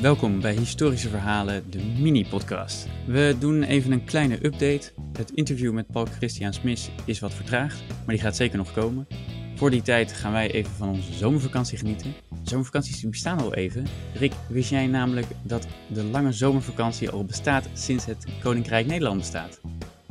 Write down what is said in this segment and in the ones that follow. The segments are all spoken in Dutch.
Welkom bij Historische Verhalen, de mini-podcast. We doen even een kleine update. Het interview met Paul Christian Smith is wat vertraagd, maar die gaat zeker nog komen. Voor die tijd gaan wij even van onze zomervakantie genieten. Zomervakanties bestaan al even. Rick, wist jij namelijk dat de lange zomervakantie al bestaat sinds het Koninkrijk Nederland bestaat?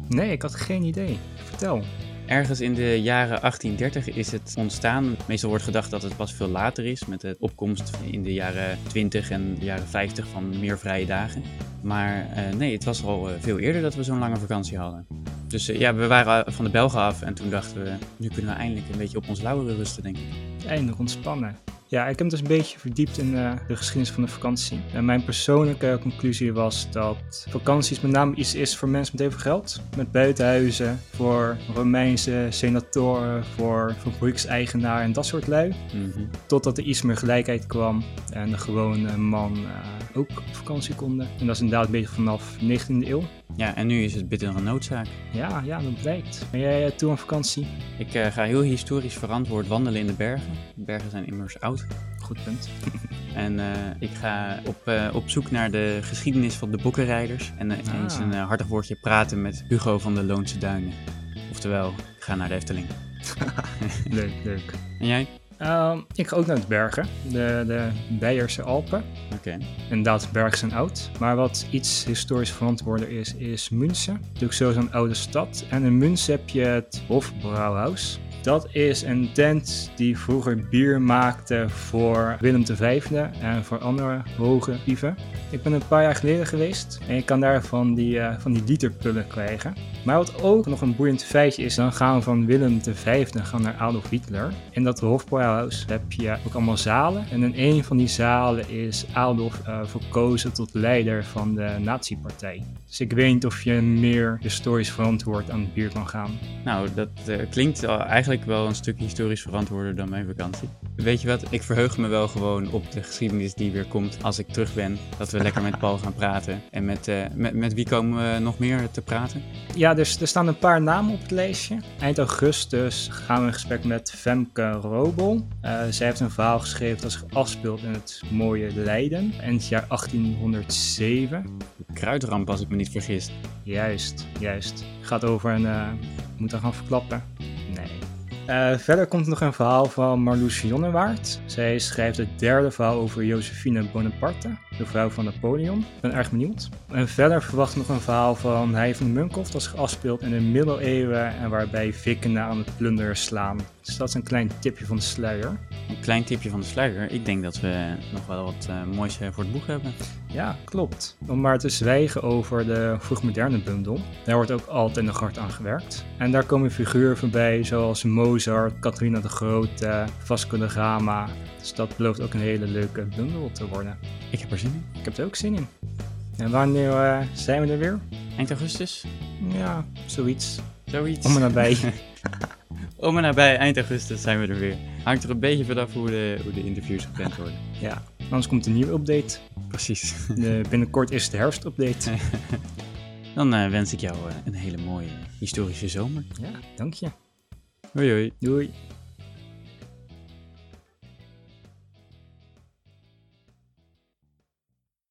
Nee, ik had geen idee. Vertel. Ergens in de jaren 1830 is het ontstaan. Meestal wordt gedacht dat het pas veel later is, met de opkomst in de jaren 20 en de jaren 50 van meer vrije dagen. Maar uh, nee, het was al uh, veel eerder dat we zo'n lange vakantie hadden. Dus uh, ja, we waren van de Belgen af en toen dachten we, nu kunnen we eindelijk een beetje op ons lauweren rusten, denk ik. Eindelijk ontspannen. Ja, ik heb dus een beetje verdiept in uh, de geschiedenis van de vakantie. En mijn persoonlijke conclusie was dat vakanties met name iets is voor mensen met heel veel geld. Met buitenhuizen, voor Romeinse senatoren, voor fabriekseigenaren en dat soort lui. Mm -hmm. Totdat er iets meer gelijkheid kwam en de gewone man uh, ook op vakantie konden. En dat is inderdaad een beetje vanaf de 19e eeuw. Ja, en nu is het bitter een noodzaak. Ja, ja, dat blijkt. Ben jij uh, toe aan vakantie? Ik uh, ga heel historisch verantwoord wandelen in de bergen. De bergen zijn immers oud. Goed punt. en uh, ik ga op, op zoek naar de geschiedenis van de bokkenrijders. En ah. eens een hartig woordje praten met Hugo van de Loonse Duinen. Oftewel, ik ga naar de Efteling. leuk, leuk. En jij? Uh, ik ga ook naar de bergen, de, de Beierse Alpen. Oké. Okay. Inderdaad, bergen zijn oud. Maar wat iets historisch verantwoorder is, is München. Natuurlijk sowieso een oude stad. En in München heb je het Hofbrouwhaus. Dat is een tent die vroeger bier maakte voor Willem V en voor andere hoge dieven. Ik ben een paar jaar geleden geweest en je kan daar van die, uh, van die literpullen krijgen. Maar wat ook nog een boeiend feitje is, dan gaan we van Willem V gaan naar Adolf Hitler. In dat Hofbräuhaus heb je ook allemaal zalen. En in een van die zalen is Adolf uh, verkozen tot leider van de nazi-partij. Dus ik weet niet of je meer historisch verantwoord aan het bier kan gaan. Nou, dat uh, klinkt eigenlijk wel een stuk historisch verantwoorder dan mijn vakantie. Weet je wat, ik verheug me wel gewoon op de geschiedenis die weer komt als ik terug ben. Dat we lekker met Paul gaan praten. En met, uh, met, met wie komen we nog meer te praten? Ja, dus er staan een paar namen op het lijstje. Eind augustus gaan we in gesprek met Femke Robel. Uh, zij heeft een verhaal geschreven dat zich afspeelt in het mooie Leiden. In het jaar 1807. Kruidramp, als ik me niet vergis. Juist, juist. Gaat over een... Uh, moet dan gaan verklappen? Uh, verder komt nog een verhaal van Marloes Jonnewaard. Zij schrijft het derde verhaal over Josephine Bonaparte, de vrouw van Napoleon. Ik ben erg benieuwd. En verder verwacht nog een verhaal van Hij van Munkhoff, dat zich afspeelt in de middeleeuwen en waarbij vikingen aan het plunderen slaan. Dus dat is een klein tipje van de sluier. Een klein tipje van de sluier. Ik denk dat we nog wel wat uh, moois voor het boek hebben. Ja, klopt. Om maar te zwijgen over de vroegmoderne bundel. Daar wordt ook altijd nog hard aan gewerkt. En daar komen figuren voorbij zoals Mozart, Catharina de Grote, Vasco da Gama. Dus dat belooft ook een hele leuke bundel te worden. Ik heb er zin in. Ik heb er ook zin in. En wanneer uh, zijn we er weer? Eind augustus? Ja, zoiets. Zoiets. Om en nabij. Om en nabij eind augustus zijn we er weer. Hangt er een beetje vanaf hoe de, hoe de interviews gepland worden. Ja, anders komt een nieuwe update. Precies. De, binnenkort is de herfstupdate. Dan uh, wens ik jou uh, een hele mooie historische zomer. Ja, dank je. Hoi hoi. Doei.